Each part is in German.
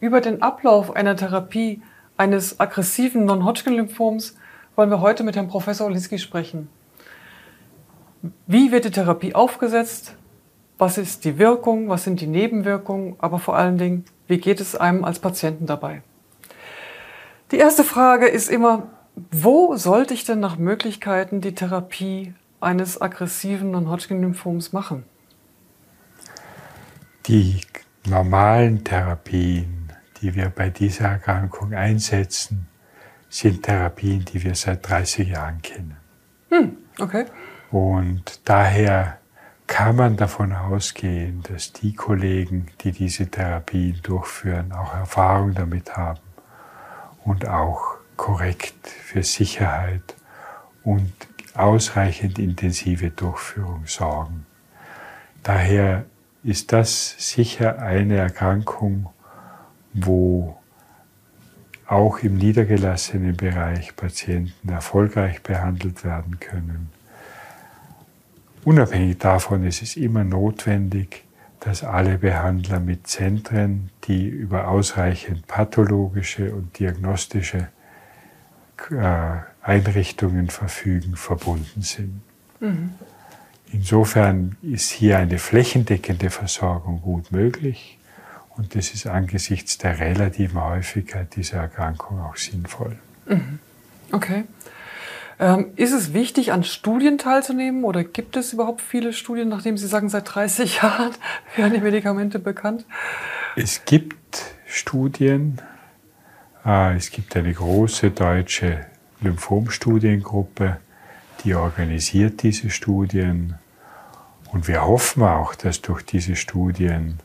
Über den Ablauf einer Therapie eines aggressiven Non-Hodgkin-Lymphoms wollen wir heute mit Herrn Professor Oliski sprechen. Wie wird die Therapie aufgesetzt? Was ist die Wirkung? Was sind die Nebenwirkungen? Aber vor allen Dingen, wie geht es einem als Patienten dabei? Die erste Frage ist immer, wo sollte ich denn nach Möglichkeiten die Therapie eines aggressiven Non-Hodgkin-Lymphoms machen? Die normalen Therapien die wir bei dieser Erkrankung einsetzen, sind Therapien, die wir seit 30 Jahren kennen. Hm, okay. Und daher kann man davon ausgehen, dass die Kollegen, die diese Therapien durchführen, auch Erfahrung damit haben und auch korrekt für Sicherheit und ausreichend intensive Durchführung sorgen. Daher ist das sicher eine Erkrankung, wo auch im niedergelassenen Bereich Patienten erfolgreich behandelt werden können. Unabhängig davon ist es immer notwendig, dass alle Behandler mit Zentren, die über ausreichend pathologische und diagnostische äh, Einrichtungen verfügen, verbunden sind. Mhm. Insofern ist hier eine flächendeckende Versorgung gut möglich. Und das ist angesichts der relativen Häufigkeit dieser Erkrankung auch sinnvoll. Mhm. Okay. Ähm, ist es wichtig, an Studien teilzunehmen oder gibt es überhaupt viele Studien, nachdem Sie sagen, seit 30 Jahren werden die Medikamente bekannt? Es gibt Studien. Äh, es gibt eine große deutsche Lymphomstudiengruppe, die organisiert diese Studien. Und wir hoffen auch, dass durch diese Studien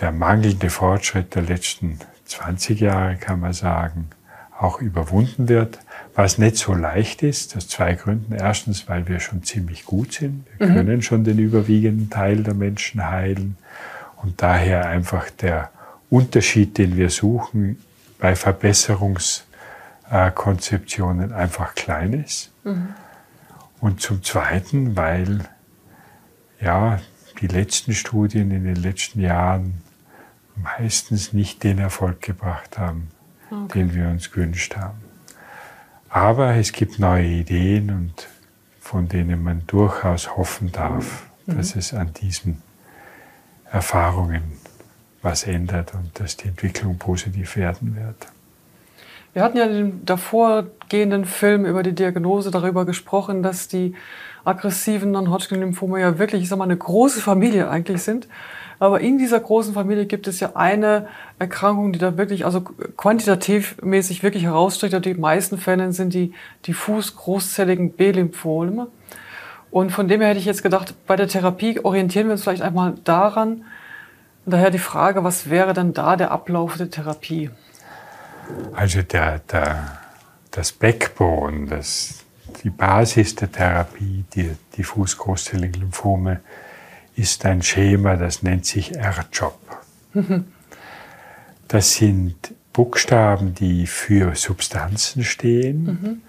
der mangelnde Fortschritt der letzten 20 Jahre, kann man sagen, auch überwunden wird, was nicht so leicht ist, aus zwei Gründen. Erstens, weil wir schon ziemlich gut sind. Wir mhm. können schon den überwiegenden Teil der Menschen heilen und daher einfach der Unterschied, den wir suchen, bei Verbesserungskonzeptionen einfach klein ist. Mhm. Und zum Zweiten, weil ja, die letzten Studien in den letzten Jahren meistens nicht den Erfolg gebracht haben, okay. den wir uns gewünscht haben. Aber es gibt neue Ideen und von denen man durchaus hoffen darf, mhm. dass es an diesen Erfahrungen was ändert und dass die Entwicklung positiv werden wird. Wir hatten ja in dem davorgehenden Film über die Diagnose darüber gesprochen, dass die aggressiven Non-Hodgkin-Lymphome ja wirklich, ich sag mal, eine große Familie eigentlich sind. Aber in dieser großen Familie gibt es ja eine Erkrankung, die da wirklich, also quantitativ mäßig wirklich herausstricht. Die meisten Fälle sind die diffus großzelligen B-Lymphome. Und von dem her hätte ich jetzt gedacht, bei der Therapie orientieren wir uns vielleicht einmal daran. Daher die Frage, was wäre denn da der Ablauf der Therapie? Also der, der, das Backbone, das, die Basis der Therapie, die diffus großzellige Lymphome, ist ein Schema, das nennt sich R-Job. Das sind Buchstaben, die für Substanzen stehen. Mhm.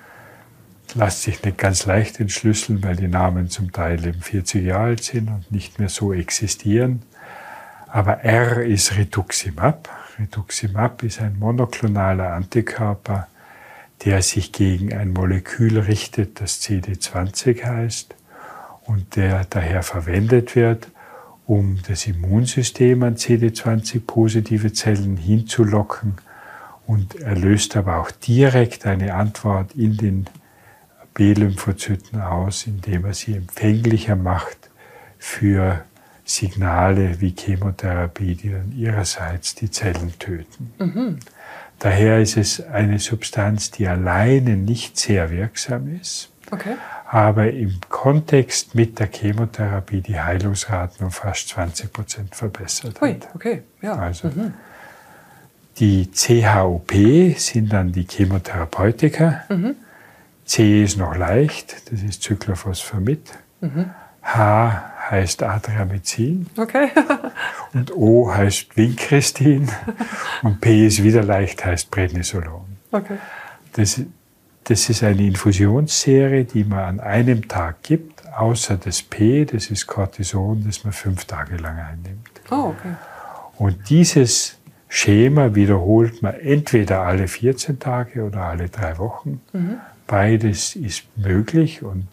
Lässt sich nicht ganz leicht entschlüsseln, weil die Namen zum Teil eben 40 Jahre alt sind und nicht mehr so existieren. Aber R ist Rituximab. Rituximab ist ein monoklonaler Antikörper, der sich gegen ein Molekül richtet, das CD20 heißt und der daher verwendet wird, um das Immunsystem an CD20-positive Zellen hinzulocken und er löst aber auch direkt eine Antwort in den B-Lymphozyten aus, indem er sie empfänglicher macht für Signale wie Chemotherapie, die dann ihrerseits die Zellen töten. Mhm. Daher ist es eine Substanz, die alleine nicht sehr wirksam ist, okay. aber im Kontext mit der Chemotherapie die Heilungsraten um fast 20 Prozent verbessert Ui, okay, ja. Also mhm. die CHOP sind dann die Chemotherapeutika. Mhm. C ist noch leicht, das ist Cyclophosphamid. Mhm. H heißt Adriamycin. Okay. und O heißt Vincristin. und P ist wieder leicht, heißt Prednisolon. Okay. Das, das ist eine Infusionsserie, die man an einem Tag gibt, außer das P, das ist Cortison, das man fünf Tage lang einnimmt. Oh, okay. Und dieses Schema wiederholt man entweder alle 14 Tage oder alle drei Wochen. Mhm. Beides ist möglich und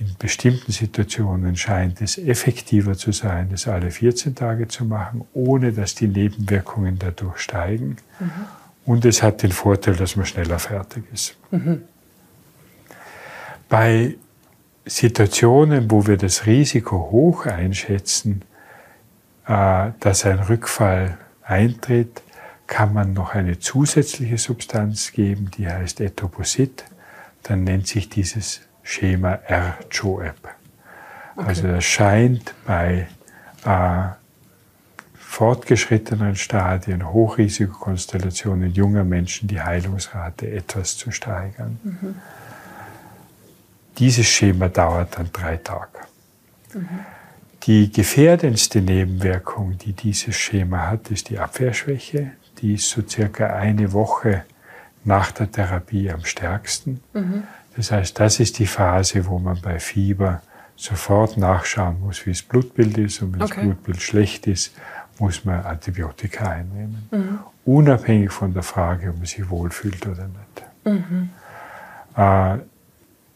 in bestimmten Situationen scheint es effektiver zu sein, das alle 14 Tage zu machen, ohne dass die Nebenwirkungen dadurch steigen. Mhm. Und es hat den Vorteil, dass man schneller fertig ist. Mhm. Bei Situationen, wo wir das Risiko hoch einschätzen, äh, dass ein Rückfall eintritt, kann man noch eine zusätzliche Substanz geben, die heißt Etoposit. Dann nennt sich dieses Schema R-CHOEP. Okay. Also das scheint bei äh, fortgeschrittenen Stadien, Hochrisikokonstellationen junger Menschen die Heilungsrate etwas zu steigern. Mhm. Dieses Schema dauert dann drei Tage. Mhm. Die gefährdendste Nebenwirkung, die dieses Schema hat, ist die Abwehrschwäche. Die ist so circa eine Woche nach der Therapie am stärksten. Mhm. Das heißt, das ist die Phase, wo man bei Fieber sofort nachschauen muss, wie das Blutbild ist. Und wenn okay. das Blutbild schlecht ist, muss man Antibiotika einnehmen. Mhm. Unabhängig von der Frage, ob man sich wohlfühlt oder nicht. Mhm. Äh,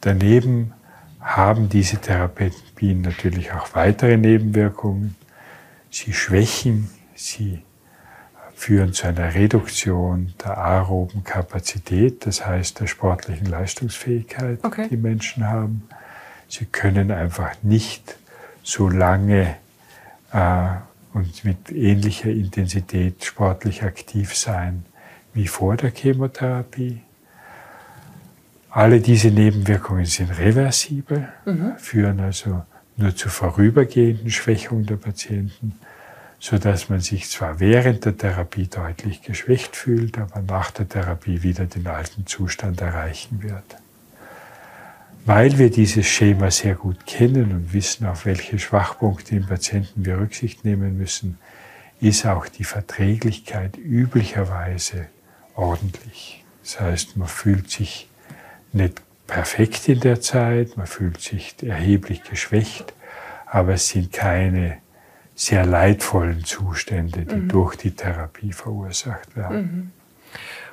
daneben haben diese Therapien natürlich auch weitere Nebenwirkungen. Sie schwächen, sie führen zu einer Reduktion der aeroben Kapazität, das heißt der sportlichen Leistungsfähigkeit, okay. die Menschen haben. Sie können einfach nicht so lange äh, und mit ähnlicher Intensität sportlich aktiv sein wie vor der Chemotherapie. Alle diese Nebenwirkungen sind reversibel, mhm. führen also nur zu vorübergehenden Schwächungen der Patienten, so dass man sich zwar während der Therapie deutlich geschwächt fühlt, aber nach der Therapie wieder den alten Zustand erreichen wird. Weil wir dieses Schema sehr gut kennen und wissen, auf welche Schwachpunkte im Patienten wir Rücksicht nehmen müssen, ist auch die Verträglichkeit üblicherweise ordentlich. Das heißt, man fühlt sich nicht perfekt in der Zeit, man fühlt sich erheblich geschwächt, aber es sind keine sehr leidvollen Zustände, die mhm. durch die Therapie verursacht werden. Mhm.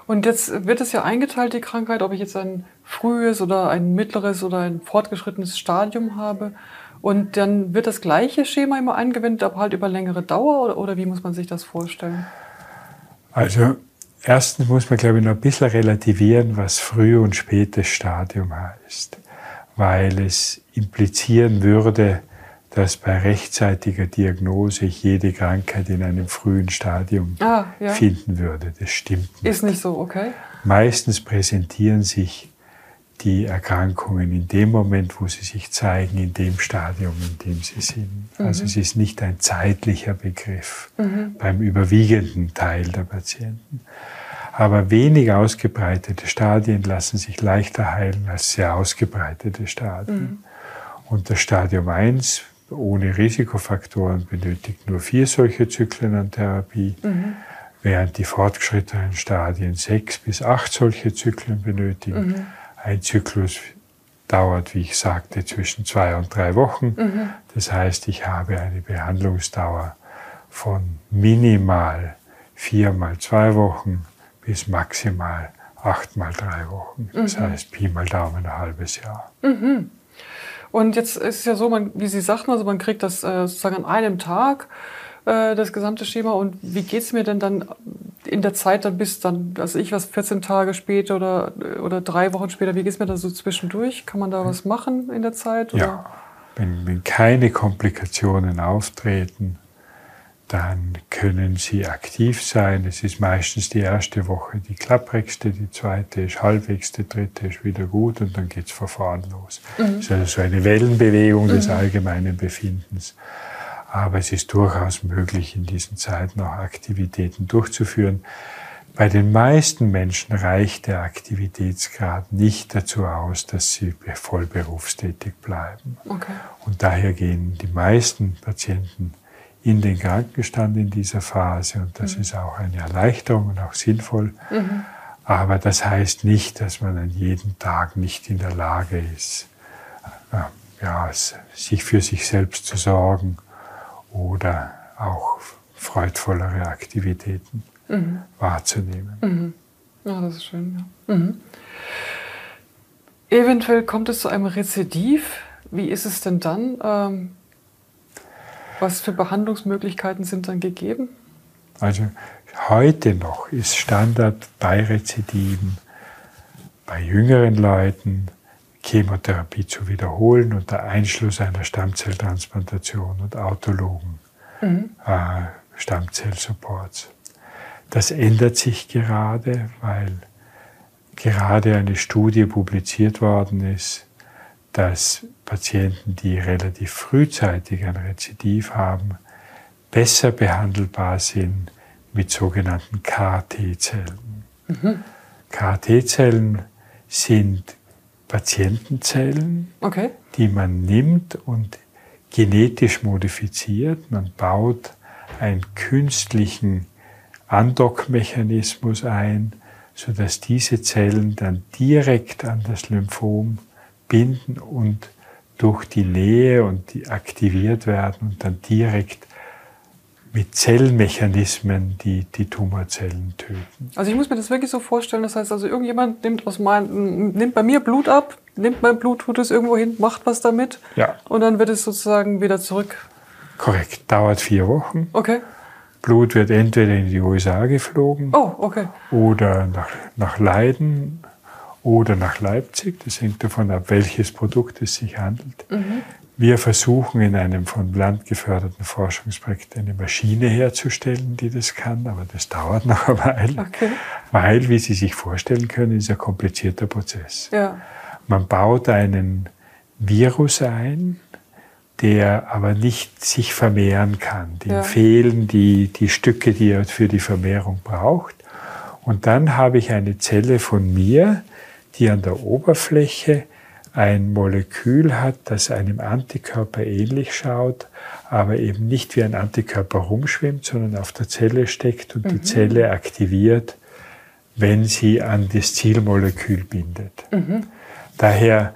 Und jetzt wird es ja eingeteilt, die Krankheit, ob ich jetzt ein frühes oder ein mittleres oder ein fortgeschrittenes Stadium habe. Und dann wird das gleiche Schema immer angewendet, aber halt über längere Dauer oder, oder wie muss man sich das vorstellen? Also Erstens muss man, glaube ich, noch ein bisschen relativieren, was früh und spätes Stadium heißt, weil es implizieren würde, dass bei rechtzeitiger Diagnose ich jede Krankheit in einem frühen Stadium ah, ja. finden würde. Das stimmt nicht. Ist nicht so, okay. Meistens präsentieren sich die Erkrankungen in dem Moment, wo sie sich zeigen, in dem Stadium, in dem sie sind. Mhm. Also es ist nicht ein zeitlicher Begriff mhm. beim überwiegenden Teil der Patienten. Aber wenig ausgebreitete Stadien lassen sich leichter heilen als sehr ausgebreitete Stadien. Mhm. Und das Stadium 1 ohne Risikofaktoren benötigt nur vier solche Zyklen an Therapie, mhm. während die fortgeschrittenen Stadien sechs bis acht solche Zyklen benötigen. Mhm. Ein Zyklus dauert, wie ich sagte, zwischen zwei und drei Wochen. Mhm. Das heißt, ich habe eine Behandlungsdauer von minimal vier mal zwei Wochen bis maximal acht mal drei Wochen. Das mhm. heißt, Pi mal Daumen ein halbes Jahr. Und jetzt ist es ja so, man, wie Sie sagten, also man kriegt das äh, sozusagen an einem Tag äh, das gesamte Schema. Und wie geht es mir denn dann in der Zeit dann bis dann, also ich was 14 Tage später oder, oder drei Wochen später, wie geht es mir da so zwischendurch? Kann man da was machen in der Zeit? Oder? Ja, wenn, wenn keine Komplikationen auftreten, dann können sie aktiv sein. Es ist meistens die erste Woche die klapprigste, die zweite ist halbwegs, die dritte ist wieder gut und dann geht es von vorn los. Mhm. Das ist also so eine Wellenbewegung des mhm. allgemeinen Befindens. Aber es ist durchaus möglich, in diesen Zeiten auch Aktivitäten durchzuführen. Bei den meisten Menschen reicht der Aktivitätsgrad nicht dazu aus, dass sie voll berufstätig bleiben. Okay. Und daher gehen die meisten Patienten in den Krankenstand in dieser Phase und das mhm. ist auch eine Erleichterung und auch sinnvoll. Mhm. Aber das heißt nicht, dass man an jedem Tag nicht in der Lage ist, äh, ja, sich für sich selbst zu sorgen oder auch freudvollere Aktivitäten mhm. wahrzunehmen. Mhm. Ja, das ist schön. Ja. Mhm. Eventuell kommt es zu einem Rezidiv. Wie ist es denn dann? Ähm, was für Behandlungsmöglichkeiten sind dann gegeben? Also heute noch ist Standard bei Rezidiven, bei jüngeren Leuten, Chemotherapie zu wiederholen unter Einschluss einer Stammzelltransplantation und autologen mhm. äh, Stammzellsupports. Das ändert sich gerade, weil gerade eine Studie publiziert worden ist, dass Patienten, die relativ frühzeitig ein Rezidiv haben, besser behandelbar sind mit sogenannten KT-Zellen. Mhm. KT-Zellen sind Patientenzellen, okay. die man nimmt und genetisch modifiziert. Man baut einen künstlichen Andockmechanismus ein, sodass diese Zellen dann direkt an das Lymphom binden und durch die Nähe und die aktiviert werden und dann direkt mit Zellmechanismen die, die Tumorzellen töten. Also ich muss mir das wirklich so vorstellen, das heißt also irgendjemand nimmt, aus mein, nimmt bei mir Blut ab, nimmt mein Blut, tut es irgendwo hin, macht was damit ja. und dann wird es sozusagen wieder zurück. Korrekt, dauert vier Wochen. Okay. Blut wird entweder in die USA geflogen oh, okay. oder nach, nach Leiden oder nach Leipzig. Das hängt davon ab, welches Produkt es sich handelt. Mhm. Wir versuchen in einem von Land geförderten Forschungsprojekt eine Maschine herzustellen, die das kann, aber das dauert noch eine Weile, okay. weil, wie Sie sich vorstellen können, ist ein komplizierter Prozess. Ja. Man baut einen Virus ein, der aber nicht sich vermehren kann. Dem ja. fehlen die, die Stücke, die er für die Vermehrung braucht. Und dann habe ich eine Zelle von mir, die an der Oberfläche ein Molekül hat, das einem Antikörper ähnlich schaut, aber eben nicht wie ein Antikörper rumschwimmt, sondern auf der Zelle steckt und mhm. die Zelle aktiviert, wenn sie an das Zielmolekül bindet. Mhm. Daher,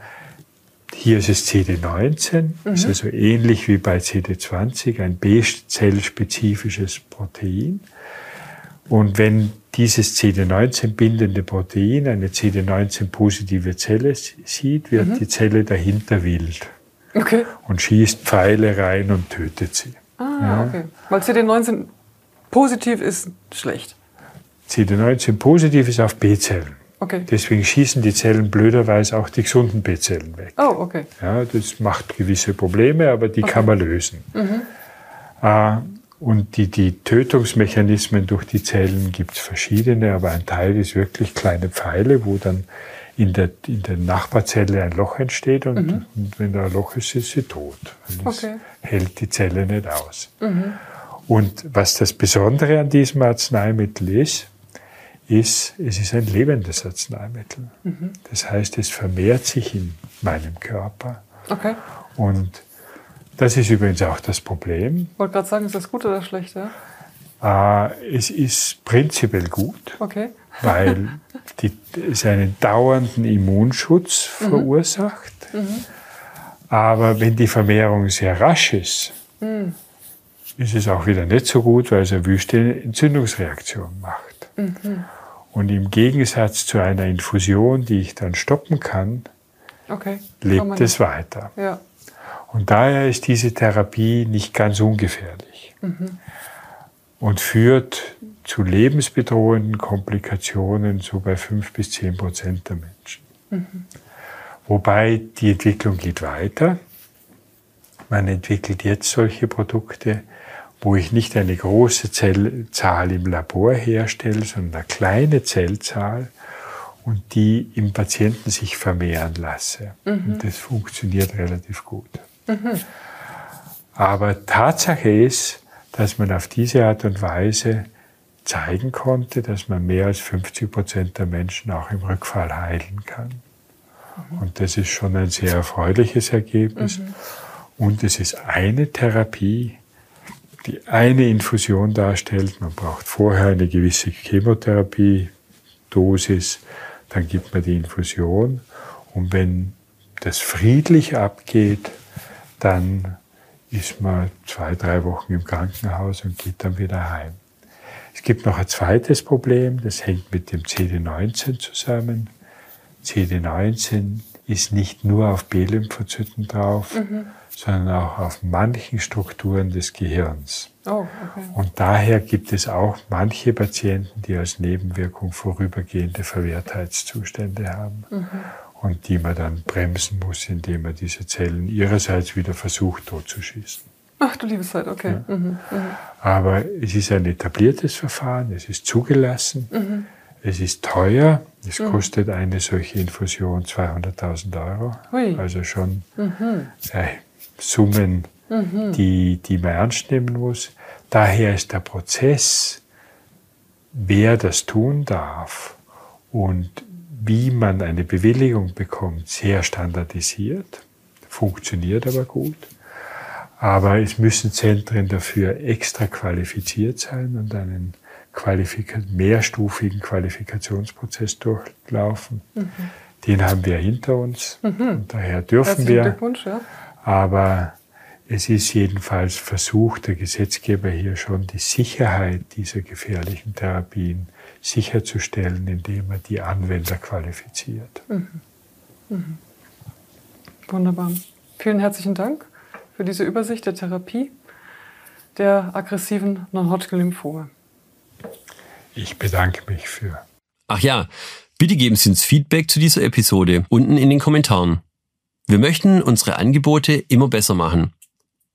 hier ist es CD19, mhm. ist also ähnlich wie bei CD20 ein B-Zell-spezifisches Protein. Und wenn dieses CD19-bindende Protein eine CD19-positive Zelle sieht, wird mhm. die Zelle dahinter wild okay. und schießt Pfeile rein und tötet sie. Ah, ja. okay. Weil CD19 positiv ist schlecht. CD19 positiv ist auf B-Zellen. Okay. Deswegen schießen die Zellen blöderweise auch die gesunden B-Zellen weg. Oh, okay. Ja, das macht gewisse Probleme, aber die okay. kann man lösen. Mhm. Äh, und die, die Tötungsmechanismen durch die Zellen gibt es verschiedene, aber ein Teil ist wirklich kleine Pfeile, wo dann in der, in der Nachbarzelle ein Loch entsteht und, mhm. und wenn da ein Loch ist, ist sie tot. Okay. hält die Zelle nicht aus. Mhm. Und was das Besondere an diesem Arzneimittel ist, ist, es ist ein lebendes Arzneimittel. Mhm. Das heißt, es vermehrt sich in meinem Körper. Okay. Und das ist übrigens auch das Problem. Ich wollte gerade sagen, ist das gut oder schlecht? Ja? Äh, es ist prinzipiell gut, okay. weil die, es einen dauernden Immunschutz mhm. verursacht. Mhm. Aber wenn die Vermehrung sehr rasch ist, mhm. ist es auch wieder nicht so gut, weil es eine wüste Entzündungsreaktion macht. Mhm. Und im Gegensatz zu einer Infusion, die ich dann stoppen kann, okay. lebt es weiter. Ja. Und daher ist diese Therapie nicht ganz ungefährlich mhm. und führt zu lebensbedrohenden Komplikationen so bei fünf bis zehn Prozent der Menschen. Mhm. Wobei die Entwicklung geht weiter. Man entwickelt jetzt solche Produkte, wo ich nicht eine große Zellzahl im Labor herstelle, sondern eine kleine Zellzahl und die im Patienten sich vermehren lasse. Mhm. Und das funktioniert relativ gut. Mhm. Aber Tatsache ist, dass man auf diese Art und Weise zeigen konnte, dass man mehr als 50 Prozent der Menschen auch im Rückfall heilen kann. Mhm. Und das ist schon ein sehr erfreuliches Ergebnis. Mhm. Und es ist eine Therapie, die eine Infusion darstellt. Man braucht vorher eine gewisse Chemotherapie-Dosis, dann gibt man die Infusion. Und wenn das friedlich abgeht, dann ist man zwei, drei Wochen im Krankenhaus und geht dann wieder heim. Es gibt noch ein zweites Problem, das hängt mit dem CD19 zusammen. CD19 ist nicht nur auf B-Lymphozyten drauf, mhm. sondern auch auf manchen Strukturen des Gehirns. Oh, okay. Und daher gibt es auch manche Patienten, die als Nebenwirkung vorübergehende Verwehrtheitszustände haben. Mhm. Und die man dann bremsen muss, indem man diese Zellen ihrerseits wieder versucht, totzuschießen. Ach du liebe Zeit, okay. Ja. Mhm, mh. Aber es ist ein etabliertes Verfahren, es ist zugelassen, mhm. es ist teuer, es mhm. kostet eine solche Infusion 200.000 Euro. Hui. Also schon mhm. äh, Summen, mhm. die, die man ernst nehmen muss. Daher ist der Prozess, wer das tun darf und wie man eine Bewilligung bekommt, sehr standardisiert, funktioniert aber gut. Aber es müssen Zentren dafür extra qualifiziert sein und einen Qualifika mehrstufigen Qualifikationsprozess durchlaufen. Mhm. Den haben wir hinter uns. Mhm. Und daher dürfen wir. Ja. Aber es ist jedenfalls Versuch der Gesetzgeber hier schon, die Sicherheit dieser gefährlichen Therapien sicherzustellen, indem er die Anwender qualifiziert. Mhm. Mhm. Wunderbar. Vielen herzlichen Dank für diese Übersicht der Therapie der aggressiven Non-Hodgkin-Lymphome. Ich bedanke mich für. Ach ja, bitte geben Sie uns Feedback zu dieser Episode unten in den Kommentaren. Wir möchten unsere Angebote immer besser machen.